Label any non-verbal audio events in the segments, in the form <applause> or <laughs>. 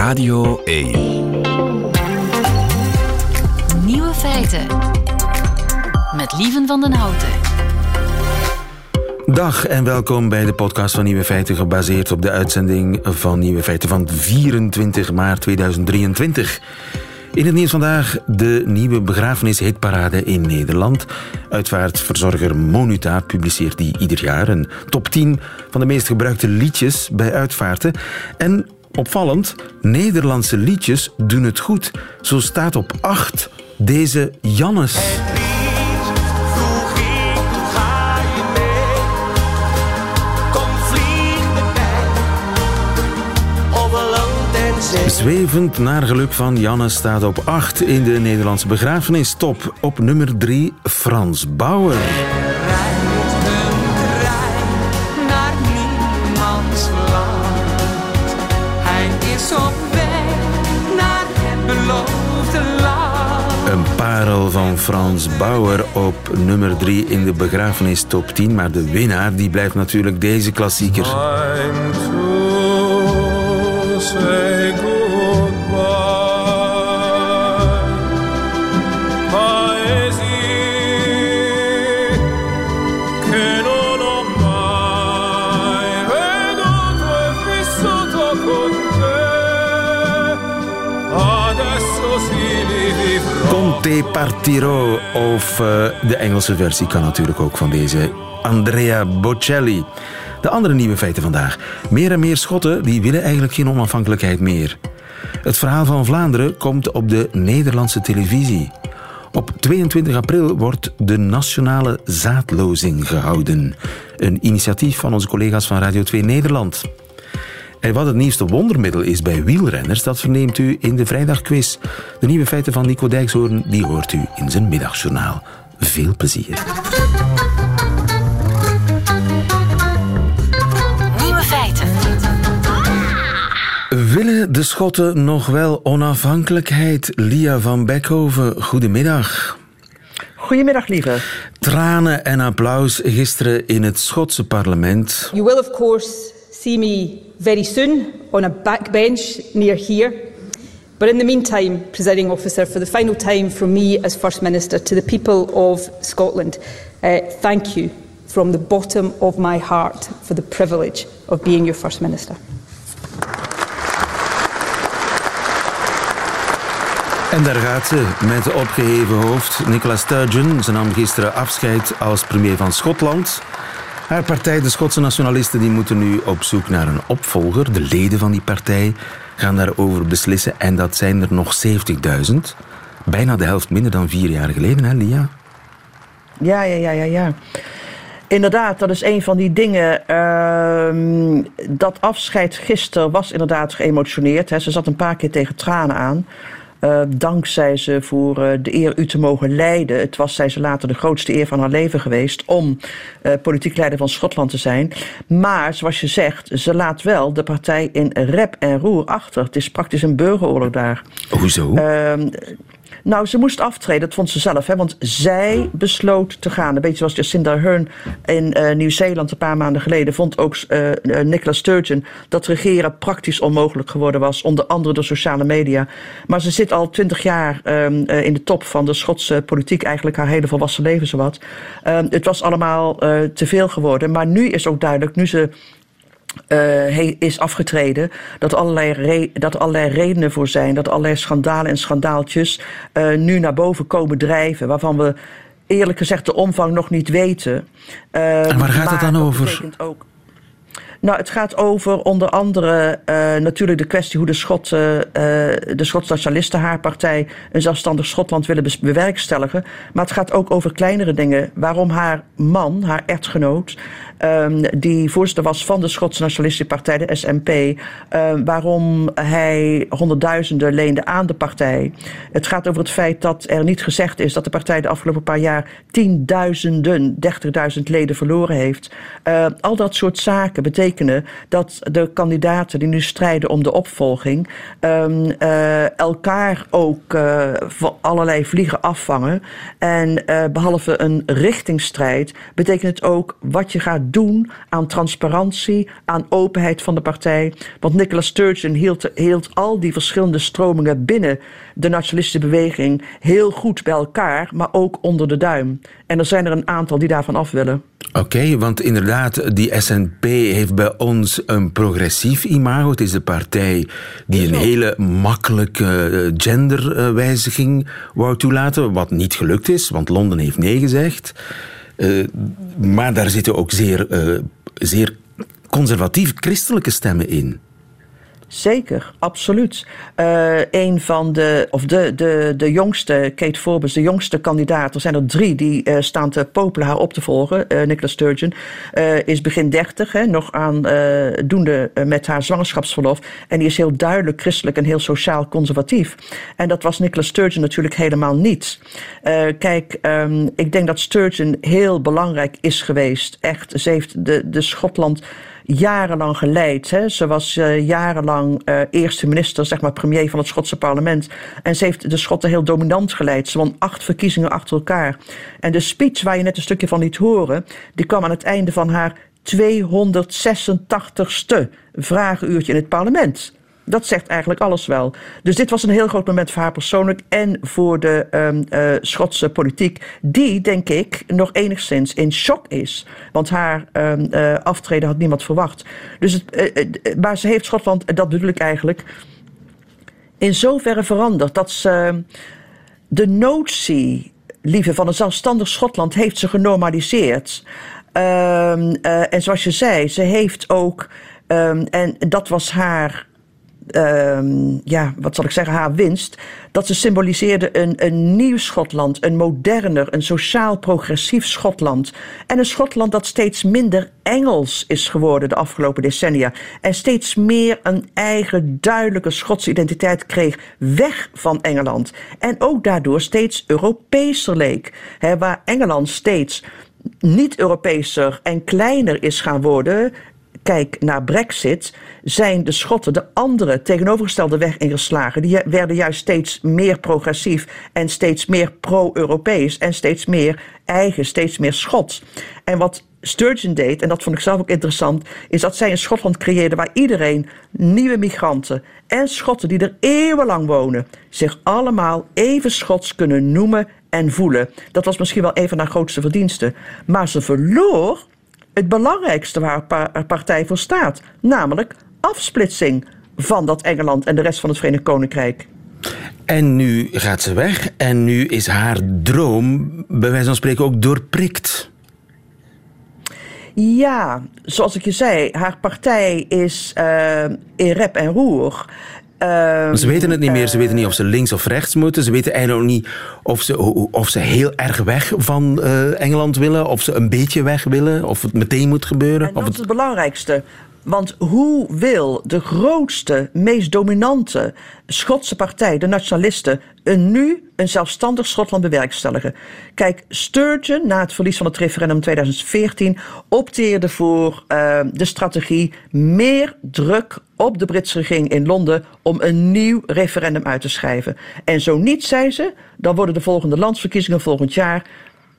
Radio 1. Nieuwe feiten. Met Lieven van den Houten. Dag en welkom bij de podcast van Nieuwe Feiten, gebaseerd op de uitzending van Nieuwe Feiten van 24 maart 2023. In het nieuws vandaag de nieuwe begrafenishitparade in Nederland. Uitvaartverzorger Monuta publiceert die ieder jaar een top 10 van de meest gebruikte liedjes bij uitvaarten. En opvallend, Nederlandse liedjes doen het goed. Zo staat op 8 deze Jannes. Zwevend naar geluk van Janne staat op 8 in de Nederlandse begrafenistop. Op nummer 3 Frans Bauer. Een parel van Frans Bauer op nummer 3 in de begrafenistop 10. Maar de winnaar die blijft natuurlijk deze klassieker. Conte Partiro of eh, de Engelse versie kan natuurlijk ook van deze Andrea Bocelli. De andere nieuwe feiten vandaag. Meer en meer Schotten die willen eigenlijk geen onafhankelijkheid meer. Het verhaal van Vlaanderen komt op de Nederlandse televisie. Op 22 april wordt de Nationale Zaadlozing gehouden. Een initiatief van onze collega's van Radio 2 Nederland. En wat het nieuwste wondermiddel is bij wielrenners, dat verneemt u in de vrijdagquiz. De nieuwe feiten van Nico Dijkshoorn, die hoort u in zijn middagjournaal. Veel plezier. Nieuwe feiten. Willen de Schotten nog wel onafhankelijkheid? Lia van Beckhoven, goedemiddag. Goedemiddag, lieve. Tranen en applaus gisteren in het Schotse parlement. You will, of course, see me very soon on a backbench near here. But in the meantime, Presiding Officer, for the final time from me as First Minister to the people of Scotland, uh, thank you from the bottom of my heart for the privilege of being your First Minister. En daar gaat ze, met opgeheven hoofd. Nicola Sturgeon, ze nam gisteren afscheid als premier van Schotland. Haar partij, de Schotse nationalisten, die moeten nu op zoek naar een opvolger. De leden van die partij gaan daarover beslissen. En dat zijn er nog 70.000. Bijna de helft minder dan vier jaar geleden, hè, Lia? Ja, ja, ja, ja, ja. Inderdaad, dat is een van die dingen. ehm, dat afscheid gisteren was inderdaad geëmotioneerd. Hè. Ze zat een paar keer tegen tranen aan. Eh, dankzij ze voor eh, de eer u te mogen leiden. Het was, zei ze later, de grootste eer van haar leven geweest om eh, politiek leider van Schotland te zijn. Maar, zoals je zegt, ze laat wel de partij in rep en roer achter. Het is praktisch een burgeroorlog daar. Hoezo? Nou, ze moest aftreden, dat vond ze zelf. Hè, want zij besloot te gaan. Een beetje zoals Jacinda Ardern in eh, Nieuw-Zeeland een paar maanden geleden... vond ook eh, Nicola Sturgeon dat regeren praktisch onmogelijk geworden was. Onder andere door sociale media. Maar ze zit al twintig jaar ehm, eh, in de top van de Schotse politiek. Eigenlijk haar hele volwassen leven zowat. Ehm, het was allemaal te veel geworden. Maar nu is ook duidelijk, nu ze eh, is afgetreden. Dat allerlei, re- dat allerlei redenen voor zijn. Dat allerlei schandalen en schandaaltjes eh, nu naar boven komen drijven. Waarvan we eerlijk gezegd de omvang nog niet weten. Eh, En waar gaat het dan over? Ook, nou, het gaat over onder andere natuurlijk de kwestie hoe de, Schot, de Schotse nationalisten, haar partij, een zelfstandig Schotland willen bes- bewerkstelligen. Maar het gaat ook over kleinere dingen. Waarom haar man, haar echtgenoot, ehm, die voorzitter was van de Schotse Nationalistische Partij, de SNP, eh, waarom hij honderdduizenden leende aan de partij. Het gaat over het feit dat er niet gezegd is dat de partij de afgelopen paar jaar tienduizenden, 30.000 leden verloren heeft. Eh, al dat soort zaken betekenen dat de kandidaten die nu strijden om de opvolging uh, elkaar ook uh, voor allerlei vliegen afvangen. En uh, behalve een richtingstrijd betekent het ook wat je gaat doen aan transparantie, aan openheid van de partij. Want Nicola Sturgeon hield, hield al die verschillende stromingen binnen de nationalistische beweging heel goed bij elkaar, maar ook onder de duim. En er zijn er een aantal die daarvan af willen. Oké, okay, want inderdaad, die SNP heeft bij ons een progressief imago. Het is de partij die een hele makkelijke genderwijziging wou toelaten, wat niet gelukt is, want Londen heeft nee gezegd. Uh, maar daar zitten ook zeer, uh, zeer conservatief christelijke stemmen in. Zeker, absoluut. Uh, een van de, of de, de, de jongste, Kate Forbes, de jongste kandidaat, er zijn er drie die uh, staan te popelen haar op te volgen. Uh, Nicola Sturgeon is begin dertig, nog aan doende met haar zwangerschapsverlof. En die is heel duidelijk christelijk en heel sociaal conservatief. En dat was Nicola Sturgeon natuurlijk helemaal niet. kijk, um, ik denk dat Sturgeon heel belangrijk is geweest. Echt, ze heeft de, de Schotland jarenlang geleid. Hè. Ze was uh, jarenlang uh, eerste minister, zeg maar premier van het Schotse parlement. En ze heeft de Schotten heel dominant geleid. Ze won acht verkiezingen achter elkaar. En de speech waar je net een stukje van liet horen, die kwam aan het einde van haar 286ste vragenuurtje in het parlement. Dat zegt eigenlijk alles wel. Dus dit was een heel groot moment voor haar persoonlijk en voor de um, uh, Schotse politiek, die, denk ik, nog enigszins in shock is. Want haar um, uh, aftreden had niemand verwacht. Dus het, uh, maar ze heeft Schotland, dat bedoel ik eigenlijk, in zoverre veranderd dat ze de notie, lieve, van een zelfstandig Schotland heeft ze genormaliseerd. Um, en zoals je zei, ze heeft ook, en dat was haar um, ja, wat zal ik zeggen, haar winst. Dat ze symboliseerde een, een nieuw Schotland, een moderner, een sociaal progressief Schotland. En een Schotland dat steeds minder Engels is geworden de afgelopen decennia. En steeds meer een eigen duidelijke Schotse identiteit kreeg, weg van Engeland. En ook daardoor steeds Europeeser leek. He, waar Engeland steeds niet-Europeeser en kleiner is gaan worden, kijk naar Brexit, zijn de Schotten de andere tegenovergestelde weg ingeslagen. Die werden juist steeds meer progressief en steeds meer pro-Europees en steeds meer eigen, steeds meer Schots. En wat Sturgeon deed, en dat vond ik zelf ook interessant, is dat zij een Schotland creëerde waar iedereen, nieuwe migranten en Schotten die er eeuwenlang wonen, zich allemaal even Schots kunnen noemen en voelen. Dat was misschien wel een van haar grootste verdiensten. Maar ze verloor het belangrijkste waar een partij voor staat, namelijk afsplitsing van dat Engeland en de rest van het Verenigd Koninkrijk. En nu gaat ze weg en nu is haar droom, bij wijze van spreken, ook doorprikt. Ja, zoals ik je zei, haar partij is uh, in rep en roer. Um, ze weten het niet meer. Ze weten niet of ze links of rechts moeten. Ze weten eigenlijk ook niet of ze, of ze heel erg weg van uh, Engeland willen. Of ze een beetje weg willen. Of het meteen moet gebeuren. En dat of het... is het belangrijkste. Want hoe wil de grootste, meest dominante Schotse partij, de nationalisten, een nu een zelfstandig Schotland bewerkstelligen? Kijk, Sturgeon, na het verlies van het referendum in 2014, opteerde voor uh, de strategie meer druk op de Britse regering in Londen om een nieuw referendum uit te schrijven. En zo niet, zei ze, dan worden de volgende landsverkiezingen volgend jaar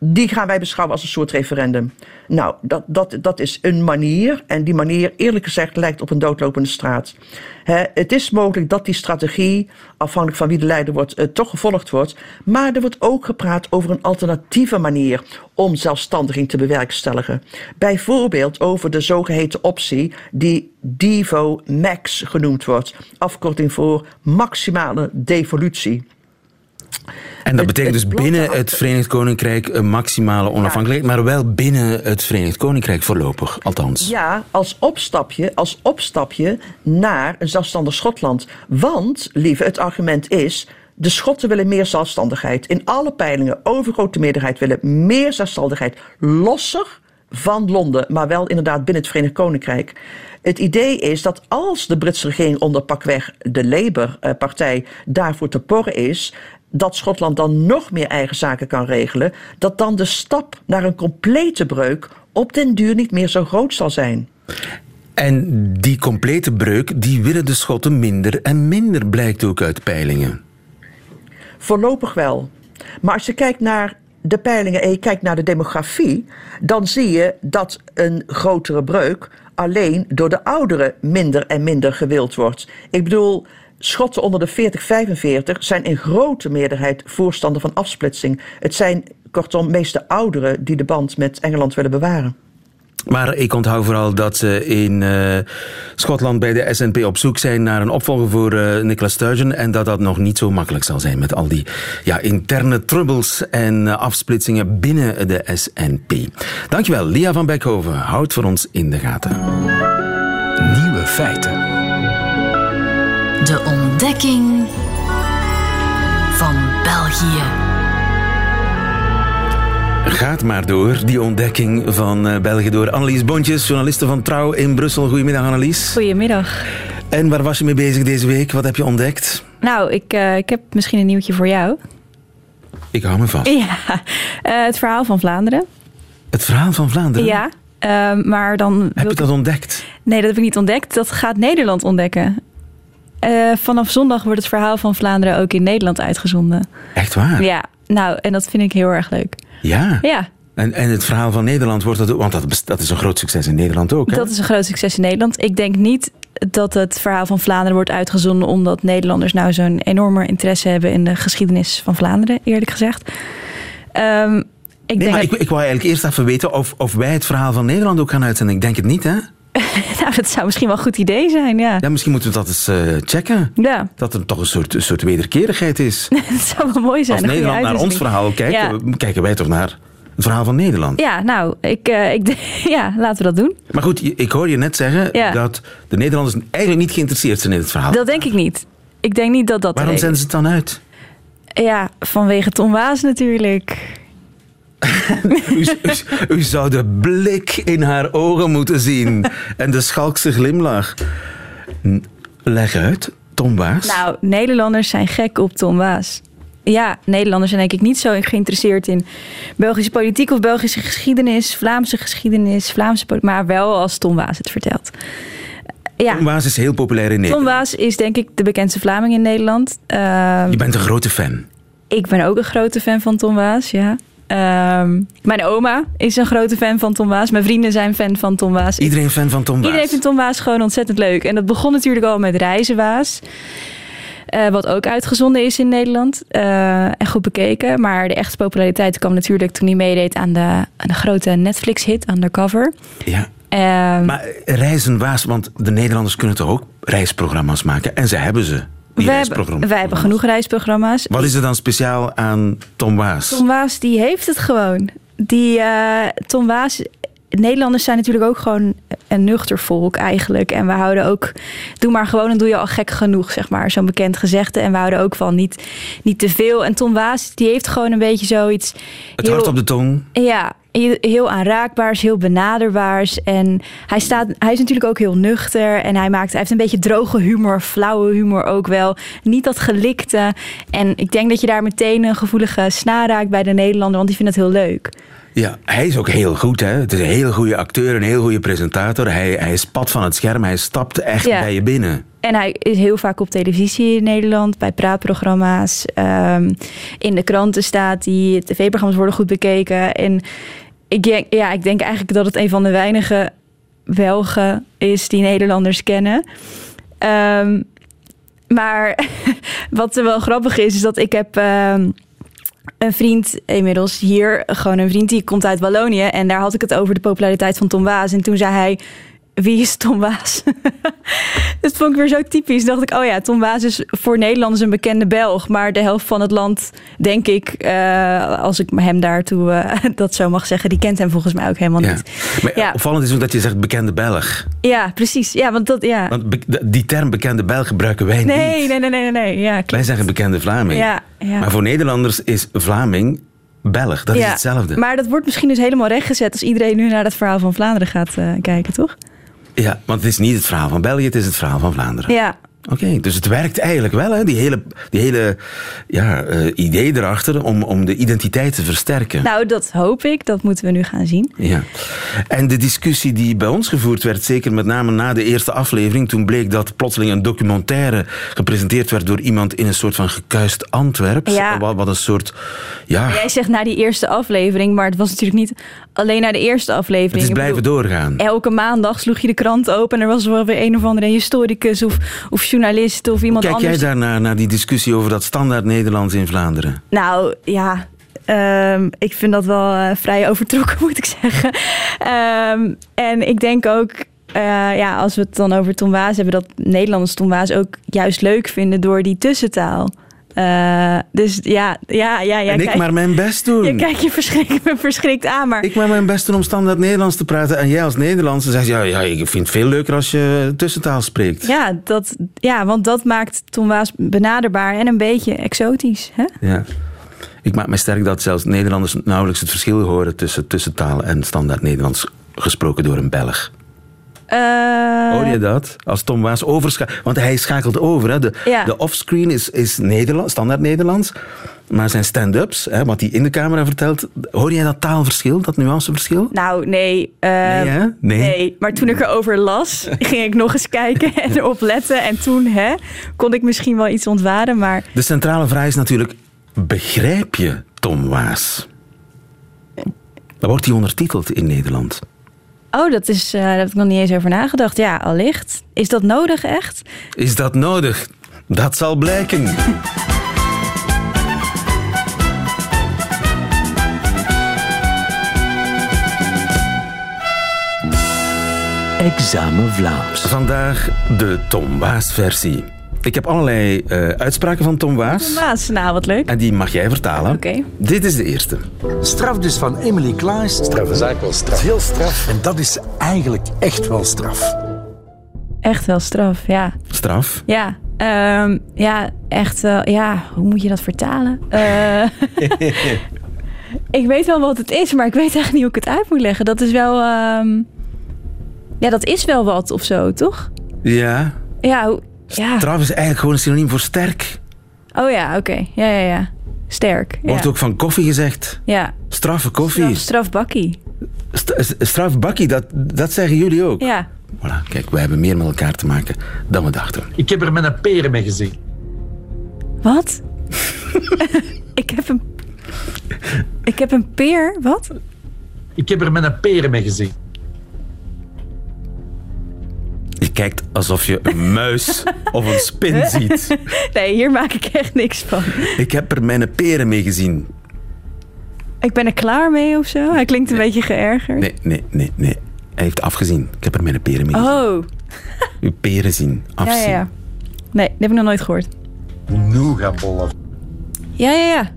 die gaan wij beschouwen als een soort referendum. Nou, dat, dat, dat is een manier. En die manier, eerlijk gezegd, lijkt op een doodlopende straat. He, het is mogelijk dat die strategie, afhankelijk van wie de leider wordt, uh, toch gevolgd wordt. Maar er wordt ook gepraat over een alternatieve manier om zelfstandiging te bewerkstelligen. Bijvoorbeeld over de zogeheten optie die Devo Max genoemd wordt. Afkorting voor maximale devolutie. En dat betekent dus binnen het Verenigd Koninkrijk een maximale onafhankelijkheid, maar wel binnen het Verenigd Koninkrijk voorlopig, althans. Ja, als opstapje, als opstapje naar een zelfstandig Schotland. Want, lieve, het argument is. De Schotten willen meer zelfstandigheid. In alle peilingen, overgrote meerderheid willen meer zelfstandigheid. Losser van Londen, maar wel inderdaad binnen het Verenigd Koninkrijk. Het idee is dat als de Britse regering onder pakweg de Labour-partij daarvoor te porren is, dat Schotland dan nog meer eigen zaken kan regelen, dat dan de stap naar een complete breuk op den duur niet meer zo groot zal zijn. En die complete breuk, die willen de Schotten minder en minder, blijkt ook uit peilingen. Voorlopig wel. Maar als je kijkt naar de peilingen en je kijkt naar de demografie, dan zie je dat een grotere breuk alleen door de ouderen minder en minder gewild wordt. Ik bedoel, Schotten onder de 40-45 zijn in grote meerderheid voorstander van afsplitsing. Het zijn kortom meest de ouderen die de band met Engeland willen bewaren. Maar ik onthoud vooral dat ze in uh, Schotland bij de SNP op zoek zijn naar een opvolger voor uh, Nicola Sturgeon. En dat dat nog niet zo makkelijk zal zijn met al die ja, interne troubles en uh, afsplitsingen binnen de SNP. Dankjewel, Lia van Beckhoven. Houd voor ons in de gaten. Nieuwe feiten. De ontdekking van België. Gaat maar door, die ontdekking van uh, België door Annelies Bontjes, journaliste van Trouw in Brussel. Goedemiddag Annelies. Goedemiddag. En waar was je mee bezig deze week? Wat heb je ontdekt? Nou, ik, uh, ik heb misschien een nieuwtje voor jou. Ik hou me vast. Ja, uh, het verhaal van Vlaanderen. Het verhaal van Vlaanderen? Ja, maar dan... Heb je dat ontdekt? Nee, dat heb ik niet ontdekt. Dat gaat Nederland ontdekken. vanaf zondag wordt het verhaal van Vlaanderen ook in Nederland uitgezonden. Echt waar? Ja, nou, en dat vind ik heel erg leuk. Ja? Ja. En, en het verhaal van Nederland wordt dat want dat, dat is een groot succes in Nederland ook. Hè? Dat is een groot succes in Nederland. Ik denk niet dat het verhaal van Vlaanderen wordt uitgezonden omdat Nederlanders nou zo'n enorme interesse hebben in de geschiedenis van Vlaanderen, eerlijk gezegd. Um, nee, ik denk maar ik, ik wou eigenlijk eerst even weten of, of wij het verhaal van Nederland ook gaan uitzenden. Ik denk het niet, hè? <laughs> nou, dat zou misschien wel een goed idee zijn, ja. Ja, misschien moeten we dat eens uh, checken. Ja. Dat er toch een soort, een soort wederkerigheid is. <laughs> dat zou wel mooi zijn. Als Nederland naar ons verhaal kijkt, ja. kijken wij toch naar het verhaal van Nederland. Ja, nou, ik, uh, ik, <laughs> ja, laten we dat doen. Maar goed, ik hoor je net zeggen ja. dat de Nederlanders eigenlijk niet geïnteresseerd zijn in het verhaal. Dat denk ik niet. Ik denk niet dat dat... Waarom zenden ze het dan uit? Ja, vanwege Tom Waas natuurlijk. <laughs> u, u, u, zou de blik in haar ogen moeten zien. En de schalkse glimlach. Leg uit, Tom Waas. Nou, Nederlanders zijn gek op Tom Waas. Ja, Nederlanders zijn denk ik niet zo geïnteresseerd in Belgische politiek of Belgische geschiedenis, Vlaamse geschiedenis, Vlaamse politiek, maar wel als Tom Waas het vertelt. Ja. Tom Waas is heel populair in Nederland. Tom Waas is denk ik de bekendste Vlaming in Nederland. Uh, Je bent een grote fan. Ik ben ook een grote fan van Tom Waas, ja. Um, mijn oma is een grote fan van Tom Waas. Mijn vrienden zijn fan van Tom Waas. Iedereen fan van Tom Waas? Iedereen vindt Tom Waas gewoon ontzettend leuk. En dat begon natuurlijk al met Reizenwaas. Uh, wat ook uitgezonden is in Nederland. Uh, en goed bekeken. Maar de echte populariteit kwam natuurlijk toen hij meedeed aan de, aan de grote Netflix-hit Undercover. Ja. Um, maar reizen Waas, want de Nederlanders kunnen toch ook reisprogramma's maken? En ze hebben ze. Wij hebben, wij hebben genoeg reisprogramma's. Wat is er dan speciaal aan Tom Waas? Tom Waas die heeft het gewoon. Die, uh, Tom Waas Nederlanders zijn natuurlijk ook gewoon een nuchter volk eigenlijk. En we houden ook, doe maar gewoon en doe je al gek genoeg, zeg maar. Zo'n bekend gezegde. En we houden ook van niet, niet te veel. En Tom Waas, die heeft gewoon een beetje zoiets... Het hart op de tong. Ja, heel aanraakbaars, heel benaderbaars. En hij, staat, hij is natuurlijk ook heel nuchter. En hij, maakt, hij heeft een beetje droge humor, flauwe humor ook wel. Niet dat gelikte. En ik denk dat je daar meteen een gevoelige snaar raakt bij de Nederlander. Want die vindt het heel leuk. Ja, hij is ook heel goed. Hè? Het is een hele goede acteur, een heel goede presentator. Hij, hij spat van het scherm, hij stapt echt Ja. bij je binnen. En hij is heel vaak op televisie in Nederland, bij praatprogramma's. ehm, in de kranten staat hij, tv-programma's worden goed bekeken. En ik denk, ja, ik denk eigenlijk dat het een van de weinige Belgen is die Nederlanders kennen. Ehm, maar <laughs> wat wel grappig is, is dat ik heb ehm, een vriend inmiddels hier, gewoon een vriend die komt uit Wallonië. En daar had ik het over de populariteit van Tom Waas. En toen zei hij, wie is Tom Waas? <laughs> dat vond ik weer zo typisch. dacht ik, oh ja, Tom Waas is voor Nederlanders een bekende Belg. Maar de helft van het land, denk ik, eh, als ik hem daartoe eh, <laughs> dat zo mag zeggen, die kent hem volgens mij ook helemaal Ja. niet. Maar Ja. opvallend is ook dat je zegt bekende Belg. Ja, precies. Ja, want dat, ja. Want die term bekende Belg gebruiken wij Nee, niet. nee, nee, nee, nee, nee. Ja, klopt. Wij zeggen bekende Vlaming. Ja, ja. Maar voor Nederlanders is Vlaming Belg. Dat is hetzelfde. Maar dat wordt misschien dus helemaal rechtgezet als iedereen nu naar het verhaal van Vlaanderen gaat eh, kijken, toch? Ja, want het is niet het verhaal van België, het is het verhaal van Vlaanderen. Ja, Oké, dus het werkt eigenlijk wel, hè? Die hele, die hele ja, eh, idee erachter om, om de identiteit te versterken. Nou, dat hoop ik. Dat moeten we nu gaan zien. Ja. En de discussie die bij ons gevoerd werd, zeker met name na de eerste aflevering, toen bleek dat plotseling een documentaire gepresenteerd werd door iemand in een soort van gekuist Antwerps. Ja. Wat, wat een soort. Ja, Jij zegt na die eerste aflevering, maar het was natuurlijk niet alleen na de eerste aflevering. het is blijven bedoel, doorgaan. Elke maandag sloeg je de krant open en er was wel weer een of andere historicus of, of journalist of iemand Kijk jij anders. daarnaar, naar die discussie over dat standaard Nederlands in Vlaanderen? Nou ja, ehm, ik vind dat wel eh, vrij overtrokken, <laughs> moet ik zeggen. Ehm, en ik denk ook, eh, ja, als we het dan over Tom Waas hebben, dat Nederlanders Tom Waas ook juist leuk vinden door die tussentaal. Eh, dus ja, ja, ja. ja en ik maar mijn best doen. Ja, kijk, je verschrikt, <laughs> verschrikt aan, maar... Ik maar mijn best doen om standaard Nederlands te praten. En jij als Nederlandse zegt, ja, ja, ik vind het veel leuker als je tussentaal spreekt. Ja, dat, ja, want dat maakt Tom Waas benaderbaar en een beetje exotisch. Hè? Ja. Ik maak me sterk dat zelfs Nederlanders nauwelijks het verschil horen tussen tussentaal en standaard Nederlands gesproken door een Belg. Eh, Hoor je dat? Als Tom Waas overschakelt. Want hij schakelt over. Hè. De, Ja. de offscreen is, is Nederlands, standaard Nederlands. Maar zijn stand-ups, hè, wat hij in de camera vertelt. Hoor jij dat taalverschil, dat nuanceverschil? Nou, nee. eh, Nee? Nee. Maar toen ik erover las, <laughs> ging ik nog eens kijken en erop letten. En toen hè, kon ik misschien wel iets ontwaren. Maar De centrale vraag is natuurlijk: begrijp je Tom Waas? Dan wordt hij ondertiteld in Nederland. Oh, dat is, eh, daar heb ik nog niet eens over nagedacht. Ja, allicht. Is dat nodig echt? Is dat nodig? Dat zal blijken. Examen Vlaams. Vandaag de Tom Waas-versie. Ik heb allerlei eh, uitspraken van Tom Waas. Maas, nou wat leuk. En die mag jij vertalen. Oké. Dit is de eerste. Straf dus van Emily Klaes. Straf is eigenlijk wel straf. Veel straf. En dat is eigenlijk echt wel straf. Echt wel straf, ja. Straf. Ja, ehm, ja echt wel. Ja, hoe moet je dat vertalen? Eh, <laughs> ik weet wel wat het is, maar ik weet eigenlijk niet hoe ik het uit moet leggen. Dat is wel. ehm, ja, dat is wel wat of zo, toch? Ja. Ja, ja. Straf is eigenlijk gewoon een synoniem voor sterk. Oh ja, oké. Ja, ja, ja. Sterk. Ja. Wordt ook van koffie gezegd. ja. Straffe koffie. Straf, strafbakkie. St- s- strafbakkie, dat, dat zeggen jullie ook. Ja. Voilà, kijk, wij hebben meer met elkaar te maken dan we dachten. Ik heb er met een peren mee gezien. Wat? <laughs> ik heb een. Ik heb een peer. Wat? Ik heb er met een peren mee gezien. Je kijkt alsof je een muis <laughs> of een spin ziet. Nee, hier maak ik echt niks van. Ik heb er mijn peren mee gezien. Ik ben er klaar mee of zo. Hij klinkt een beetje geërgerd. Nee, nee, nee, nee. Hij heeft afgezien. Ik heb er mijn peren mee gezien. Oh, <laughs> Uw peren zien, ja, afzien. ja, ja. Nee, dat heb ik nog nooit gehoord. Nougatbollen. Ja, ja, ja.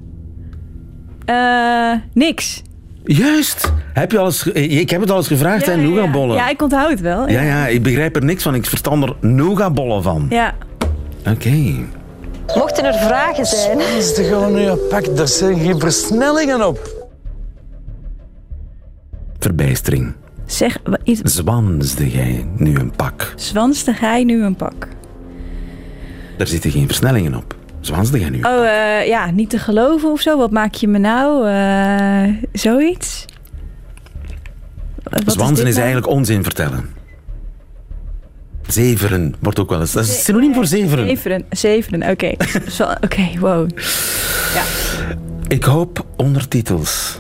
Eh, niks. Juist. Heb je alles, ge- ik heb het al eens gevraagd, ja, hè, ja, ja. Ja, ik onthoud het wel. ja, ja, ik begrijp er niks van. Ik verstand er nougatbollen van. Ja. Oké. Mochten er vragen zijn, Is de gewoon nu een pak, daar zijn geen versnellingen op. Verbijstering. Zeg, wa- iets, Zwansde jij nu een pak? zwanste hij nu een pak? Daar zitten geen versnellingen op. Zwansde jij nu? Oh, eh, ja, niet te geloven of zo. Wat maak je me nou? Eh, zoiets? Wat Zwansen dit is, nou? eigenlijk onzin vertellen. Zeveren wordt ook wel eens. Dat is synoniem voor zeveren. Zeveren, zeveren, oké. <laughs> Zo- Oké, wow. Ik hoop ondertitels.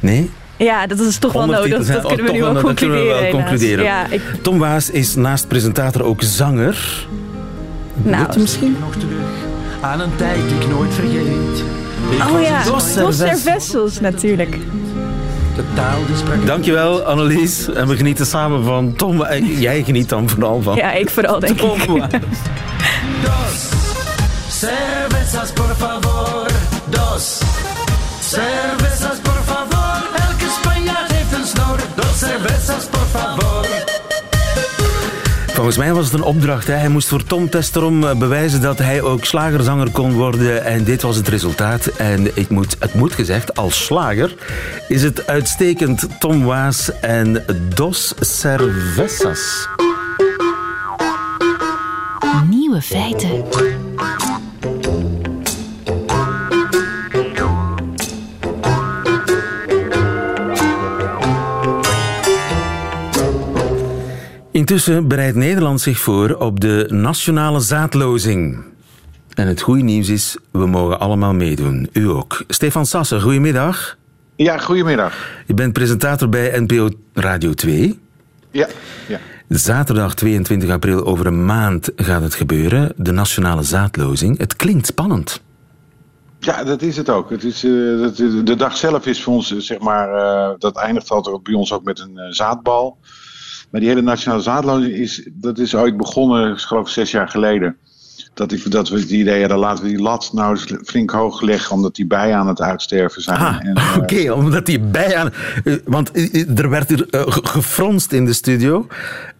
Nee? Ja, dat is toch wel nodig. Dat, kunnen we nu toch wel dat kunnen we concluderen. wel concluderen. Ja, ik, Tom Waas is naast presentator ook zanger. nou, misschien? Nog terug aan een tijd die ik nooit vergeet. Ik oh ja, Dos. Servessels natuurlijk. De taal die sprak. Dankjewel, Annelies. En we genieten samen van Tom. Eh, Jij geniet dan vooral van Ja, ik vooral denk ik. Tom Waas. <laughs> Dos cervezas por favor. Dos cervezas por favor. Volgens mij was het een opdracht. Hè. Hij moest voor Tom Testerom eh, bewijzen dat hij ook slagerzanger kon worden. En dit was het resultaat. En ik moet, het moet gezegd, als slager is het uitstekend Tom Waas en Dos Cervezas. Nieuwe Nieuwe feiten. Intussen bereidt Nederland zich voor op de nationale zaadlozing. En het goede nieuws is, we mogen allemaal meedoen. U ook. Stefan Sassen, goedemiddag. Ja, goedemiddag. Je bent presentator bij NPO Radio 2. Ja, ja. Zaterdag 22 april, over een maand gaat het gebeuren. De nationale zaadlozing. Het klinkt spannend. Ja, dat is het ook. Het is, eh, dat, de dag zelf is voor ons, eh, zeg maar, eh, dat eindigt altijd bij ons ook met een zaadbal. Maar die hele nationale zaadlozing is, dat is ooit begonnen, ik geloof ik, zes jaar geleden. Dat, die, dat we het idee hadden, laten we die lat nou eens flink hoog leggen, omdat die bijen aan het uitsterven zijn. Ah, eh, oké, omdat die bij aan... eh, Want eh, er werd hier ge- gefronst in de studio.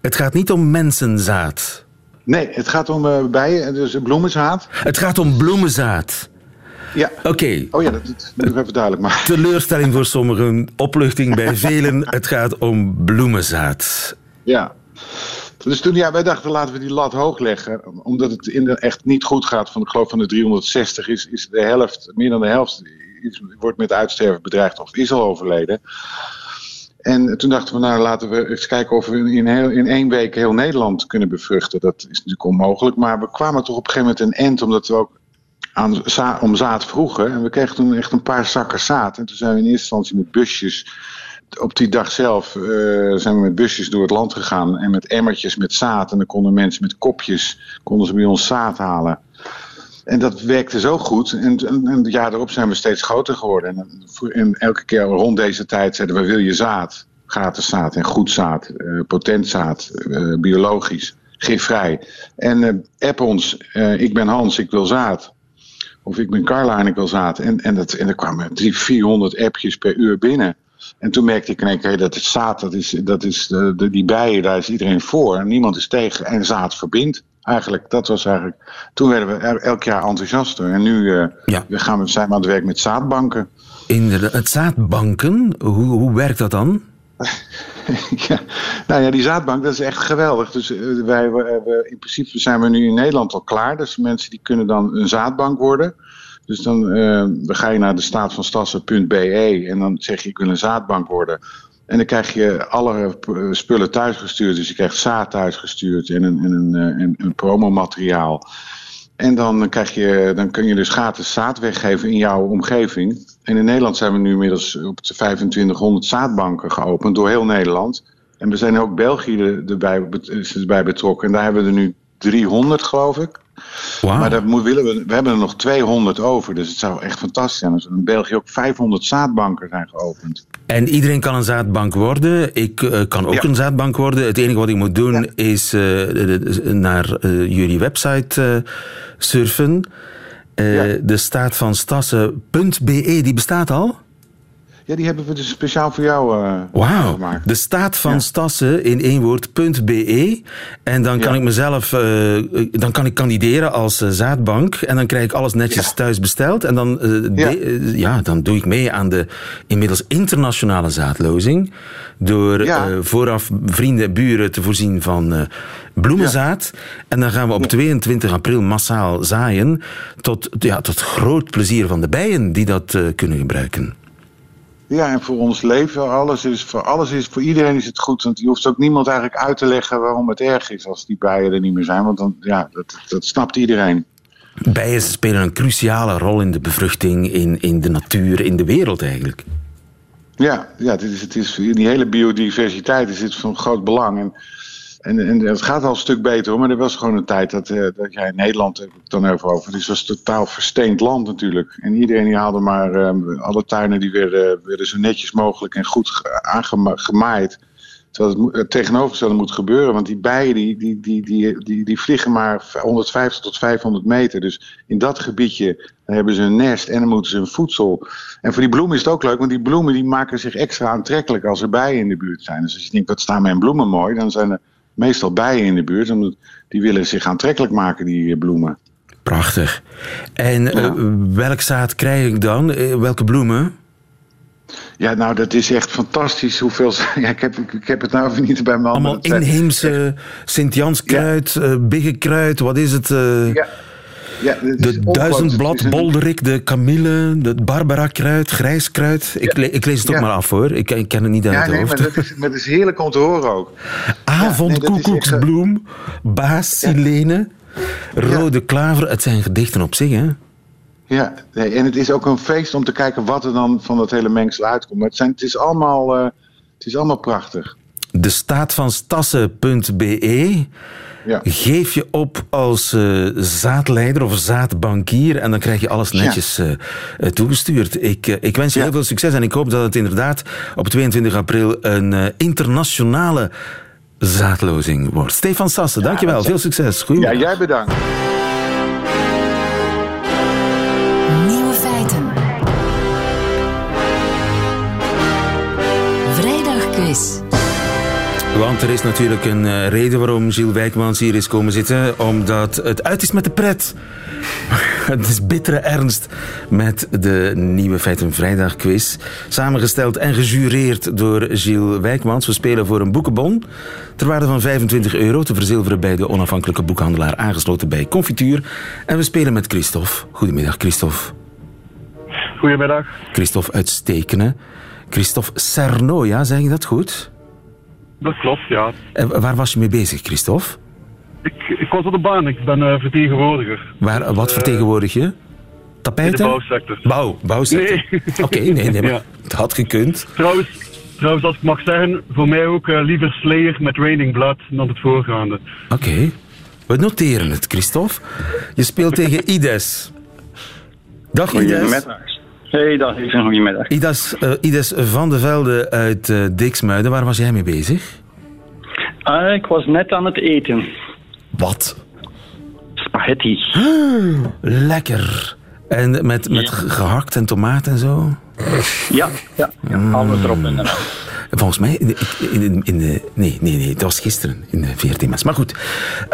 Het gaat niet om mensenzaad. Nee, het gaat om eh, bijen, dus bloemenzaad. Het gaat om bloemenzaad. Ja. Oké. Oh ja, dat, dat moet ik even duidelijk maken. Teleurstelling voor sommigen, opluchting bij velen. Het gaat om bloemenzaad. Ja. Dus toen, ja, wij dachten laten we die lat hoog leggen. Omdat het in echt niet goed gaat. Van, ik geloof van de 360 is, is de helft, meer dan de helft, is, wordt met uitsterven bedreigd of is al overleden. En toen dachten we, nou laten we eens kijken of we in, in één week heel Nederland kunnen bevruchten. Dat is natuurlijk onmogelijk. Maar we kwamen toch op een gegeven moment een end, omdat we ook om zaad vroegen. En we kregen toen echt een paar zakken zaad. En toen zijn we in eerste instantie met busjes op die dag zelf eh, zijn we met busjes door het land gegaan en met emmertjes met zaad. En dan konden mensen met kopjes konden ze bij ons zaad halen. En dat werkte zo goed. En, en, en het jaar erop zijn we steeds groter geworden. En, en elke keer rond deze tijd zeiden we: wil je zaad? Gratis zaad en goed zaad, eh, potent zaad, eh, biologisch, gifvrij. En app ons: ik ben Hans, ik wil zaad. Of ik ben Carla en ik wil zaad. En, en, dat, en er kwamen drie, 400 appjes per uur binnen. En toen merkte ik in één keer dat het zaad, dat is, dat is de, de- die bijen, daar is iedereen voor. En niemand is tegen. En zaad verbindt. Eigenlijk, dat was eigenlijk. Toen werden we elk jaar enthousiaster. En nu eh, we gaan we, zijn we aan het werk met zaadbanken. Inderdaad, het zaadbanken, hoe, hoe werkt dat dan? <laughs> ja, nou ja, die zaadbank, dat is echt geweldig. Dus eh, wij, we, we- in principe zijn we nu in Nederland al klaar. Dus mensen die kunnen dan een zaadbank worden. Dus dan, eh, dan ga je naar de staatvanstassen.be en dan zeg je ik wil een zaadbank worden. En dan krijg je alle eh, spullen thuisgestuurd. Dus je krijgt zaad thuisgestuurd en een, en een, eh, en een promomateriaal. En dan, krijg je, dan kun je dus gratis zaad weggeven in jouw omgeving. En in Nederland zijn we nu inmiddels op de 2500 zaadbanken geopend door heel Nederland. En we zijn ook België er- erbij, erbij betrokken. En daar hebben we er nu 300, geloof ik. Maar moet, willen we, we hebben er nog 200 over. Dus het zou echt fantastisch zijn als er in België ook 500 zaadbanken zijn geopend. En iedereen kan een zaadbank worden. Ik eh, kan ook Ja. een zaadbank worden. Het enige wat ik moet doen is eh, naar eh, jullie website surfen. Eh, De staat van Stassen.be, die bestaat al? Ja, die hebben we dus speciaal voor jou Wauw, gemaakt. de staat van Stassen in één woord.be. En dan kan ik mezelf, eh, dan kan ik kandideren als zaadbank. En dan krijg ik alles netjes thuis besteld. En dan, de- ja, dan doe ik mee aan de inmiddels internationale zaadlozing. Door vooraf vrienden en buren te voorzien van bloemenzaad. En dan gaan we op 22 april massaal zaaien. Tot, ja, tot groot plezier van de bijen die dat kunnen gebruiken. Ja, en voor ons leven, alles is, voor, alles is, voor iedereen is het goed. Want je hoeft ook niemand eigenlijk uit te leggen waarom het erg is als die bijen er niet meer zijn. Want dan, ja, dat, dat snapt iedereen. Bijen spelen een cruciale rol in de bevruchting, in, in de natuur, in de wereld eigenlijk. Ja, ja het is, het is, in die hele biodiversiteit is dit van groot belang. En, en, en het gaat al een stuk beter hoor, maar er was gewoon een tijd dat, eh, dat jij in Nederland, heb ik dan even over, het was totaal versteend land natuurlijk. En iedereen die haalde maar, eh, alle tuinen die werden, werden zo netjes mogelijk en goed ge- aangema- gemaaid. Terwijl het, tegenovergestelde moet gebeuren, want die bijen die, die, die, die, die, die vliegen maar 150 tot 500 meter. Dus in dat gebiedje hebben ze een nest en dan moeten ze een voedsel. En voor die bloemen is het ook leuk, want die bloemen die maken zich extra aantrekkelijk als er bijen in de buurt zijn. Dus als je denkt, wat staan mijn bloemen mooi, dan zijn er meestal bijen in de buurt. Omdat die willen zich aantrekkelijk maken, die eh, bloemen. Prachtig. En eh, welk zaad krijg ik dan? Eh, welke bloemen? Ja, nou, dat is echt fantastisch hoeveel... <laughs> Ja, ik, heb, ik heb het nou even niet bij mijn Allemaal inheemse Sint-Janskruid, ja. biggekruid, wat is het? Uh, ja. Ja, de duizendblad, bolderik, de kamille, het barbara-kruid, grijskruit. Ik, le ik, lees het ook maar af hoor, ik, ik, ken het niet uit ja, het nee, hoofd. Maar dat, is, maar dat is heerlijk om te horen ook. Avondkoekoeksbloem, nee, baas Silene, rode klaver. Het zijn gedichten op zich hè. Ja, nee, en het is ook een feest om te kijken wat er dan van dat hele mengsel uitkomt. Maar het, zijn, het, is, allemaal, uh, het is allemaal prachtig. De staat van stassen.be. Ja. Geef je op als uh, zaadleider of zaadbankier en dan krijg je alles netjes ja. uh, toegestuurd. Ik, ik wens je ja. heel veel succes en ik hoop dat het inderdaad op 22 april een internationale zaadlozing wordt. Stefan Sassen, dankjewel. Veel succes. Goeie ja, jij bedankt. Want er is natuurlijk een uh, reden waarom Gilles Wijkmans hier is komen zitten. Omdat het uit is met de pret. <laughs> het is bittere ernst met de nieuwe Feiten Vrijdag quiz. Samengesteld en gejureerd door Gilles Wijkmans. We spelen voor een boekenbon. Ter waarde van 25 euro te verzilveren bij de onafhankelijke boekhandelaar aangesloten bij Confituur. En we spelen met Christophe. Goedemiddag Christophe. Goedemiddag. Christophe uit Stekenen. Christophe Cerno, ja, zeg je dat goed? Dat klopt, ja. En waar was je mee bezig, Christophe? Ik, ik was op de baan, ik ben uh, vertegenwoordiger. Waar, wat vertegenwoordig je? Tapijten? In de bouwsector. Bouw, bouwsector. Nee. Oké, okay, nee, nee, maar ja. het had gekund. Trouwens, trouwens, als ik mag zeggen, voor mij ook uh, liever Slayer met Raining Blood dan het voorgaande. Oké. Okay. We noteren het, Christophe. Je speelt tegen Ides. Dag Ides. Hey, dag, ik goedemiddag. Idas, uh, Ides van de Velde uit uh, Diksmuiden, waar was jij mee bezig? Uh, ik was net aan het eten. Wat? Spaghetti. Ah, <gasps> lekker. En met, met ja. gehakt en tomaat en zo? Ja, ja, ja alles erop en erop. <sighs> Volgens mij, in de, nee, nee, nee, dat was gisteren in de VRT Maar goed,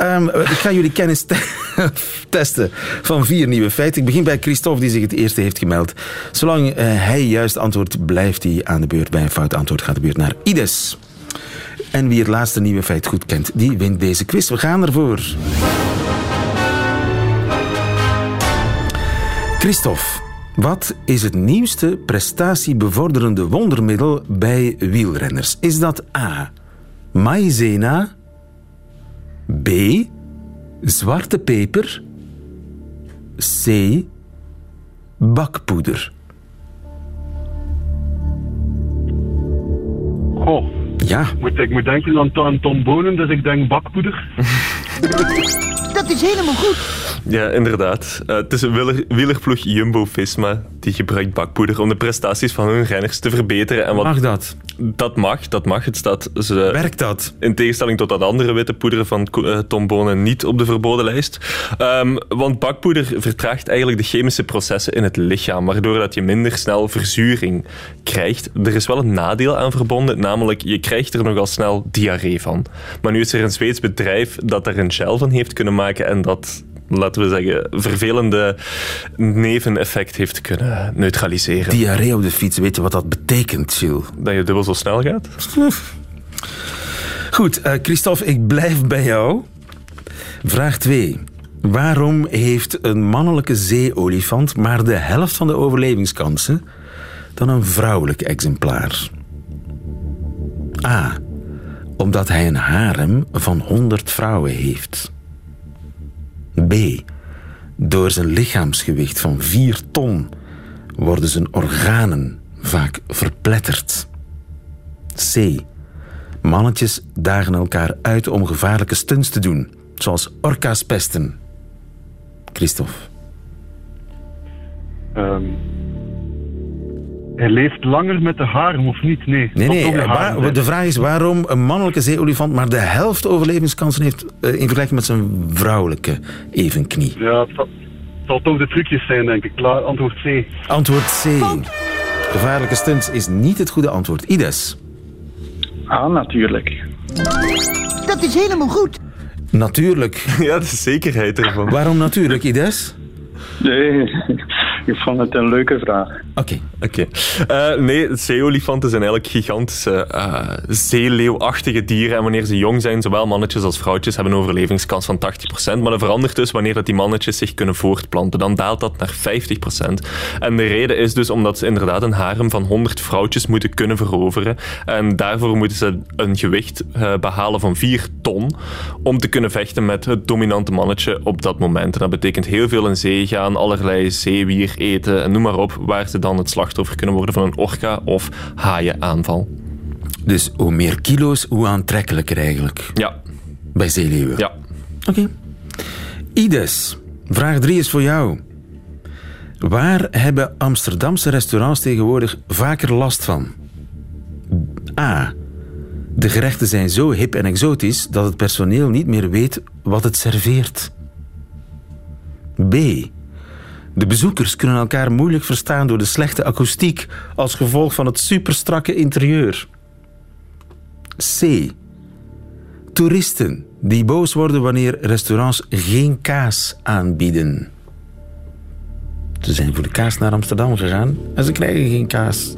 um, ik ga jullie kennis te <laughs> testen van vier nieuwe feiten. Ik begin bij Christophe, die zich het eerste heeft gemeld. Zolang uh, hij juist antwoordt, blijft hij aan de beurt. Bij een fout antwoord gaat de beurt naar Ides. En wie het laatste nieuwe feit goed kent, die wint deze quiz. We gaan ervoor. Christophe. Wat is het nieuwste prestatiebevorderende wondermiddel bij wielrenners? Is dat A. Maïzena? B. Zwarte peper? C. Bakpoeder? Goh. Ja. Moet, ik moet denken aan, aan Tom Bonen, dus ik denk bakpoeder. <laughs> Dat is helemaal goed. Ja, inderdaad. Uh, het is een wielerploeg Jumbo-Visma die gebruikt bakpoeder om de prestaties van hun renners te verbeteren. En wat, mag dat? Dat mag, dat mag. Het staat ze, Werkt dat? In tegenstelling tot dat andere witte poeder van uh, Tom Bonen niet op de verboden lijst. Um, want bakpoeder vertraagt eigenlijk de chemische processen in het lichaam, waardoor dat je minder snel verzuring krijgt. Er is wel een nadeel aan verbonden, namelijk je krijgt er nogal snel diarree van. Maar nu is er een Zweeds bedrijf dat er een gel van heeft kunnen maken en dat laten we zeggen, vervelende neveneffect heeft kunnen neutraliseren. Diarree op de fiets, weet je wat dat betekent, Jill? Dat je dubbel zo snel gaat? <laughs> Goed, uh, Christophe, ik blijf bij jou. Vraag 2. Waarom heeft een mannelijke zeeolifant maar de helft van de overlevingskansen dan een vrouwelijk exemplaar? A. Omdat hij een harem van 100 vrouwen heeft. B. Door zijn lichaamsgewicht van 4 ton worden zijn organen vaak verpletterd. C. Mannetjes dagen elkaar uit om gevaarlijke stunts te doen, zoals orka's pesten. Christophe. Um, hij leeft langer met de harem of niet? Nee, nee, nee de, waar, de vraag is waarom een mannelijke zeeolifant maar de helft overlevingskansen heeft uh, in vergelijking met zijn vrouwelijke evenknie. Ja, het zal, het zal toch de trucjes zijn, denk ik. Klaar, antwoord C. Antwoord C. Gevaarlijke stunts is niet het goede antwoord. Ides. Ah, natuurlijk. Dat is helemaal goed. Natuurlijk. <laughs> Ja, de zekerheid ervan. Waarom natuurlijk, Ides? Nee, Ik vond het een leuke vraag. Oké. Oké. Eh, nee, zeeolifanten zijn eigenlijk gigantische uh, zeeleeuwachtige dieren. En wanneer ze jong zijn, zowel mannetjes als vrouwtjes hebben een overlevingskans van 80%. Maar dat verandert dus wanneer dat die mannetjes zich kunnen voortplanten. Dan daalt dat naar 50%. En de reden is dus omdat ze inderdaad een harem van 100 vrouwtjes moeten kunnen veroveren. En daarvoor moeten ze een gewicht uh, behalen van 4 ton om te kunnen vechten met het dominante mannetje op dat moment. En dat betekent heel veel in zee gaan, allerlei zeewier eten en noem maar op, waar ze dan het slachtoffer kunnen worden van een orka of haaienaanval. Dus hoe meer kilo's, hoe aantrekkelijker eigenlijk. Ja. Bij zeeleeuwen. Ja. Oké. Ides, vraag 3 is voor jou. Waar hebben Amsterdamse restaurants tegenwoordig vaker last van? A. De gerechten zijn zo hip en exotisch dat het personeel niet meer weet wat het serveert. B. De bezoekers kunnen elkaar moeilijk verstaan door de slechte akoestiek als gevolg van het superstrakke interieur. C. Toeristen die boos worden wanneer restaurants geen kaas aanbieden. Ze zijn voor de kaas naar Amsterdam gegaan en ze krijgen geen kaas.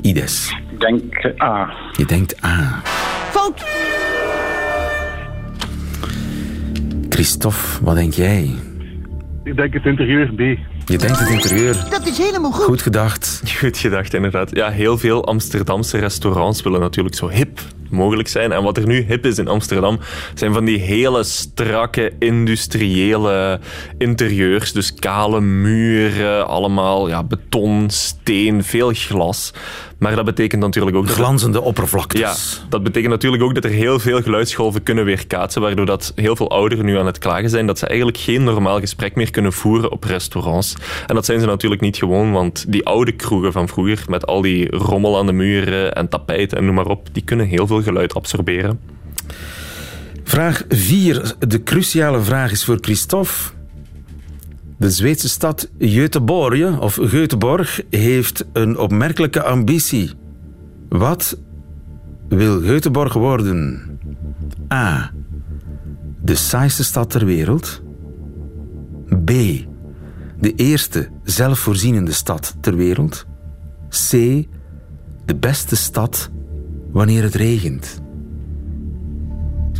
Ides. Ik denk A. Je denkt A. Fout! Christophe, wat denk jij? Ik denk het interieur B. Je denkt het interieur. Dat is helemaal goed. Goed gedacht. Goed gedacht, inderdaad. Ja, heel veel Amsterdamse restaurants willen natuurlijk zo hip mogelijk zijn. En wat er nu hip is in Amsterdam, zijn van die hele strakke industriële interieurs. Dus kale muren, allemaal ja, beton, steen, veel glas. Maar dat betekent natuurlijk ook... Glanzende oppervlaktes. Ja, dat betekent natuurlijk ook dat er heel veel geluidsgolven kunnen weerkaatsen, waardoor dat heel veel ouderen nu aan het klagen zijn dat ze eigenlijk geen normaal gesprek meer kunnen voeren op restaurants. En dat zijn ze natuurlijk niet gewoon, want die oude kroegen van vroeger, met al die rommel aan de muren en tapijten en noem maar op, die kunnen heel veel geluid absorberen. Vraag 4. De cruciale vraag is voor Christophe. De Zweedse stad Göteborg, of Göteborg, heeft een opmerkelijke ambitie. Wat wil Göteborg worden? A. De saaiste stad ter wereld. B. De eerste zelfvoorzienende stad ter wereld. C. De beste stad wanneer het regent.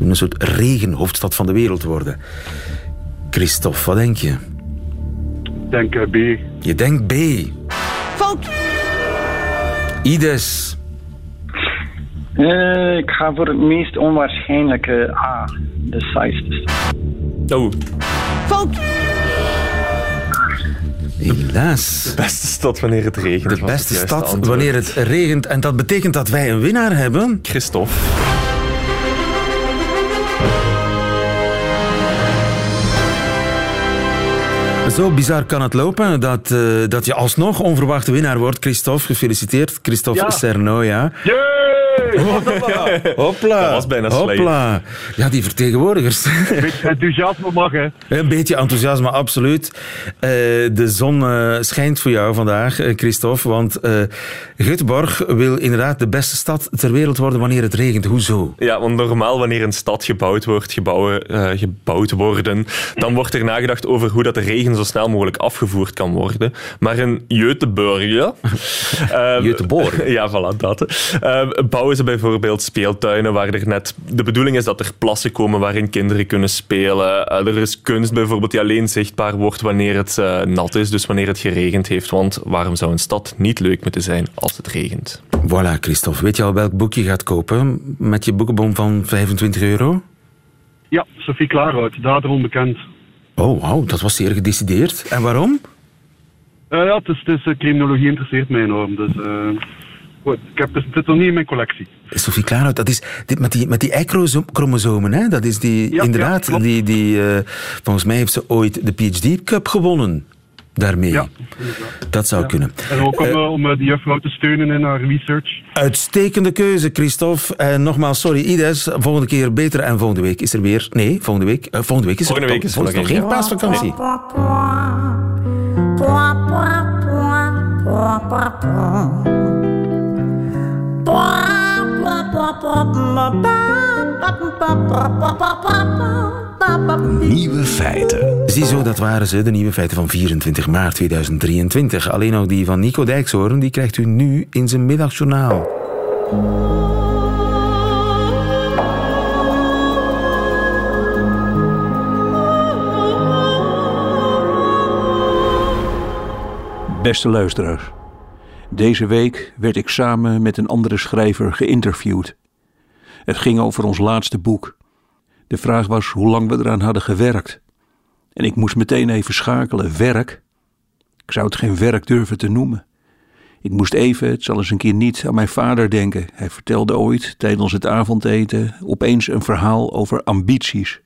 Een soort regenhoofdstad van de wereld worden. Christophe, wat denk je? Ik denk eh, B. Je denkt B. Fout! Ides. Eh, ik ga voor het meest onwaarschijnlijke A. De saaiste. Oh. Fout! Helaas. De beste stad wanneer het regent. De beste stad wanneer het regent. En dat betekent dat wij een winnaar hebben. Christophe. Zo bizar kan het lopen dat, uh, dat je alsnog onverwachte winnaar wordt. Christophe, gefeliciteerd. Christophe Ja. Cerno, ja. <laughs> Hopla. Dat was bijna Hopla. Ja, die vertegenwoordigers. Een beetje enthousiasme mag, hè. Een beetje enthousiasme, absoluut. Eh, de zon eh, schijnt voor jou vandaag, eh, Christophe. Want eh Göteborg wil inderdaad de beste stad ter wereld worden wanneer het regent. Hoezo? Ja, want normaal wanneer een stad gebouwd wordt, gebouwen, eh, gebouwd worden, dan wordt er nagedacht over hoe dat de regen zo snel mogelijk afgevoerd kan worden. Maar in Göteborg... <laughs> ehm, Göteborg. <laughs> ja, voilà, dat. ehm, bouwen ze bijvoorbeeld speeltuinen waar er net... De bedoeling is dat er plassen komen waarin kinderen kunnen spelen. Eh, er is kunst bijvoorbeeld die alleen zichtbaar wordt wanneer het eh, nat is, dus wanneer het geregend heeft. Want waarom zou een stad niet leuk moeten zijn als het regent? Voilà, Christophe. Weet je al welk boek je gaat kopen met je boekenbon van 25 euro? Ja, Sophie Klaarhout, dader onbekend. Oh, wauw, dat was zeer gedecideerd. En waarom? Eh, ja, het is, het is, criminologie interesseert mij enorm. Dus, eh, goed, ik heb, het zit nog niet in mijn collectie. Sophie Klaarhout, dat is dit met die, met die Y-chromosomen, hè? Dat is die, Ja, inderdaad, ja, die, die, eh, volgens mij heeft ze ooit de PhD Cup gewonnen. Daarmee. Ja, Dat zou kunnen. En ook om, eh, om die juffrouw te steunen in haar research. Uitstekende keuze, Christophe. En nogmaals, sorry, Ides. Volgende keer beter. En volgende week is er weer... Nee, volgende week, volgende week is er, Volgende week is er nog nog geen paasvakantie. Nieuwe feiten. Ziezo, dat waren ze, de nieuwe feiten van 24 maart 2023. Alleen ook die van Nico Dijkshoorn, die krijgt u nu in zijn middagjournaal. Beste luisteraars, deze week werd ik samen met een andere schrijver geïnterviewd. Het ging over ons laatste boek. De vraag was hoe lang we eraan hadden gewerkt. En ik moest meteen even schakelen. Werk? Ik zou het geen werk durven te noemen. Ik moest even, het zal eens een keer niet, aan mijn vader denken. Hij vertelde ooit tijdens het avondeten opeens een verhaal over ambities.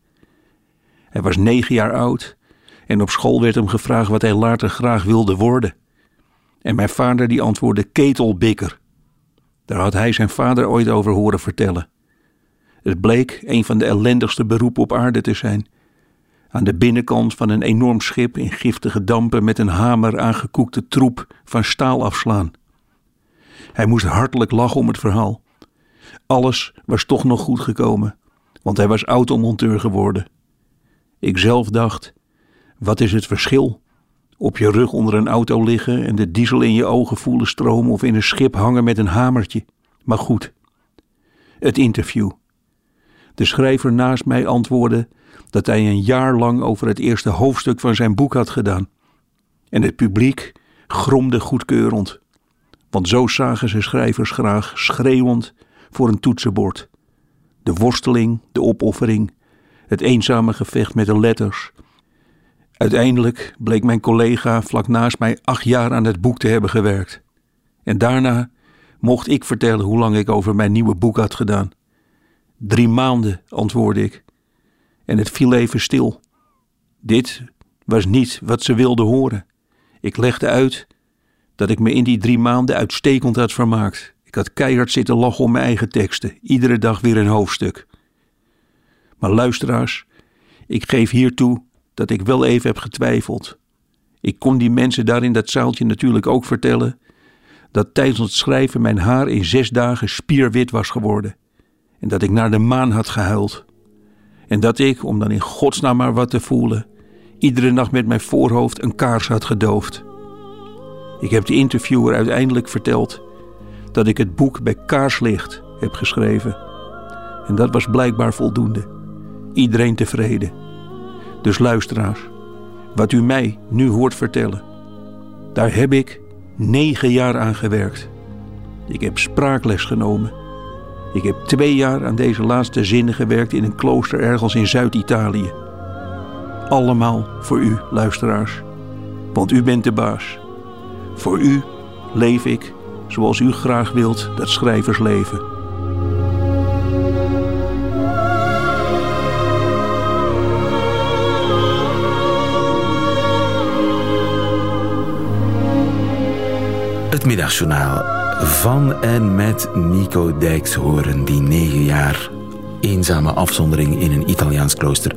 Hij was negen jaar oud en op school werd hem gevraagd wat hij later graag wilde worden. En mijn vader die antwoordde ketelbikker. Daar had hij zijn vader ooit over horen vertellen. Het bleek een van de ellendigste beroepen op aarde te zijn. Aan de binnenkant van een enorm schip in giftige dampen met een hamer aangekoekte troep van staal afslaan. Hij moest hartelijk lachen om het verhaal. Alles was toch nog goed gekomen, want hij was automonteur geworden. Ik zelf dacht: wat is het verschil? Op je rug onder een auto liggen en de diesel in je ogen voelen stromen of in een schip hangen met een hamertje. Maar goed. Het interview. De schrijver naast mij antwoordde dat hij een jaar lang over het eerste hoofdstuk van zijn boek had gedaan. En het publiek gromde goedkeurend. Want zo zagen ze schrijvers graag schreeuwend voor een toetsenbord. De worsteling, de opoffering, het eenzame gevecht met de letters. Uiteindelijk bleek mijn collega vlak naast mij acht jaar aan het boek te hebben gewerkt. En daarna mocht ik vertellen hoe lang ik over mijn nieuwe boek had gedaan. Drie maanden, antwoordde ik. En het viel even stil. Dit was niet wat ze wilden horen. Ik legde uit dat ik me in die drie maanden uitstekend had vermaakt. Ik had keihard zitten lachen om mijn eigen teksten, iedere dag weer een hoofdstuk. Maar luisteraars, ik geef hiertoe dat ik wel even heb getwijfeld. Ik kon die mensen daar in dat zaaltje natuurlijk ook vertellen dat tijdens het schrijven mijn haar in zes dagen spierwit was geworden en dat ik naar de maan had gehuild. En dat ik, om dan in godsnaam maar wat te voelen, iedere nacht met mijn voorhoofd een kaars had gedoofd. Ik heb de interviewer uiteindelijk verteld dat ik het boek bij kaarslicht heb geschreven. En dat was blijkbaar voldoende. Iedereen tevreden. Dus luisteraars, wat u mij nu hoort vertellen, daar heb ik negen jaar aan gewerkt. Ik heb spraakles genomen. Ik heb twee jaar aan deze laatste zinnen gewerkt in een klooster ergens in Zuid-Italië. Allemaal voor u, luisteraars. Want u bent de baas. Voor u leef ik zoals u graag wilt dat schrijvers leven. Het middagjournaal van en met Nico Dijkshoorn, die negen jaar eenzame afzondering in een Italiaans klooster,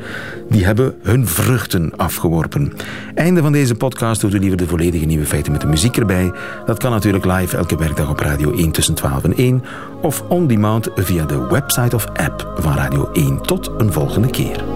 die hebben hun vruchten afgeworpen. Einde van deze podcast doet u liever de volledige nieuwe feiten met de muziek erbij. Dat kan natuurlijk live elke werkdag op Radio 1 tussen 12 en 1 of on demand via de website of app van Radio 1. Tot een volgende keer.